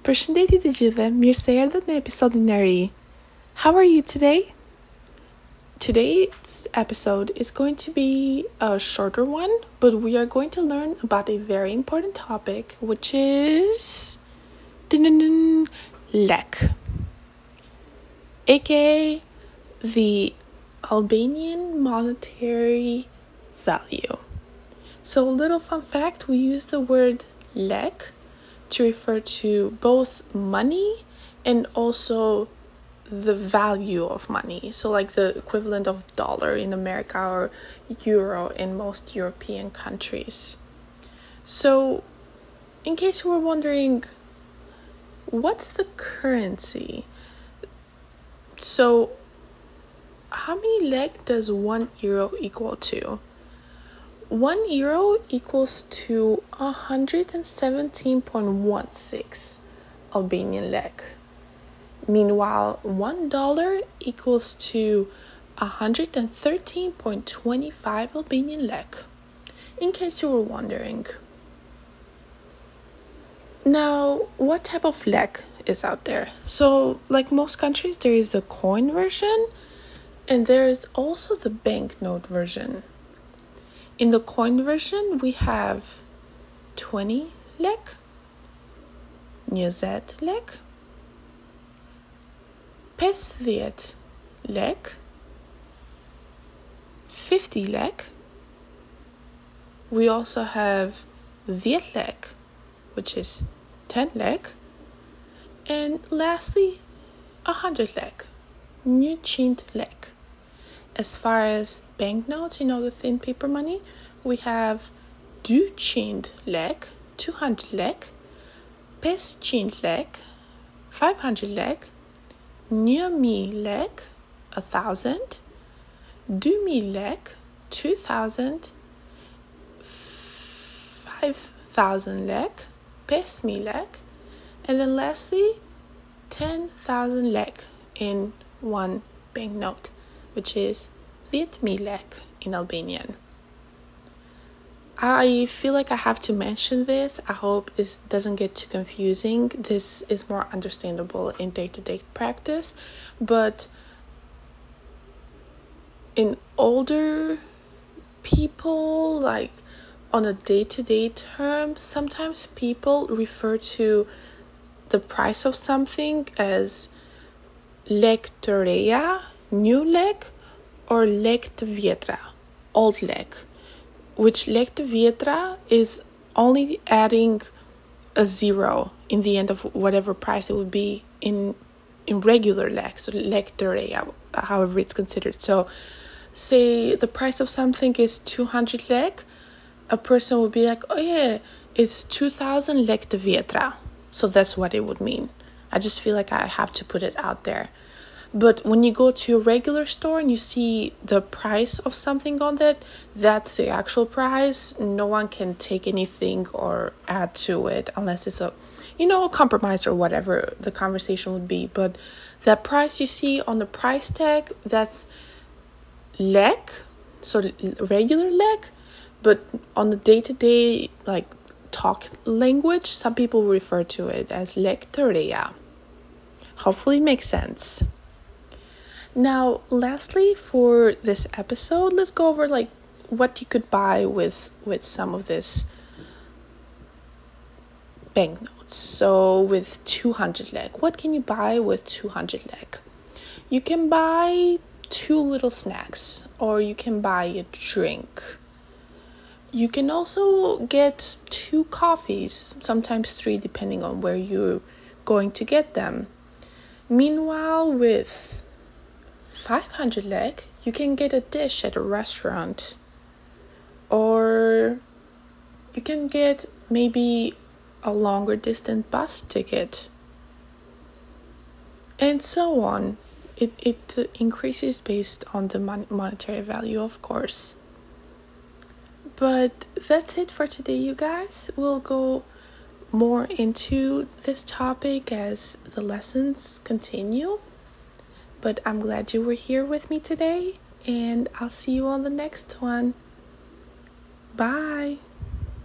Përshëndetje të gjithëve, mirë se erdhët në episodin e ri. How are you today? Today's episode is going to be a shorter one, but we are going to learn about a very important topic, which is lek, aka the Albanian monetary value. So, a little fun fact we use the word lek to refer to both money and also the value of money. So, like the equivalent of dollar in America or euro in most European countries. So, in case you were wondering, what's the currency? So, how many lek does one euro equal to? One euro equals to 117.16 Albanian lek. Meanwhile, one dollar equals to 113.25 Albanian lek. In case you were wondering. Now, what type of lek is out there? So, like most countries, there is the coin version and there is also the banknote version. In the coin version, we have 20 lek, 20 lek, 50 lek, 50 lek. We also have 10 lek, which is 10 lek. And lastly, 100 lek, 100 lek. As far as banknotes, you know, the thin paper money, we have 200 lek, 200 lek, 500 lek, 500 lek, 1000 lek, 1000, 2000 lek, 2000, 5000 lek, 5000 lek, and then lastly 10,000 lek in one banknote, which is 10,000 lek in Albanian. I feel like I have to mention this. I hope this doesn't get too confusing. This is more understandable in day to day practice, but in older people, like on a day to day term, sometimes people refer to the price of something as lek new lek, or lek të vjetra, old lek which lek të vjetra is only adding a zero in the end of whatever price it would be in in regular lek, so lek të however it's considered. So, say the price of something is 200 lek, a person would be like, oh yeah, it's 2000 lek të vjetra. So that's what it would mean. I just feel like I have to put it out there. But when you go to a regular store and you see the price of something on that, that's the actual price. No one can take anything or add to it unless it's a, you know, a compromise or whatever the conversation would be. But that price you see on the price tag, that's lek, so regular lek, But on the day to day, like talk language, some people refer to it as teoria. Hopefully, it makes sense. Now, lastly, for this episode, let's go over like what you could buy with with some of this banknotes. So, with 200 lek, what can you buy with 200 lek? You can buy two little snacks, or you can buy a drink. You can also get two coffees, sometimes three, depending on where you're going to get them. Meanwhile, with 500 lek, you can get a dish at a restaurant. Or you can get maybe a longer distance bus ticket. And so on. It, it increases based on the mon- monetary value, of course. But that's it for today, you guys. We'll go more into this topic as the lessons continue. But I'm glad you were here with me today, and I'll see you on the next one. Bye.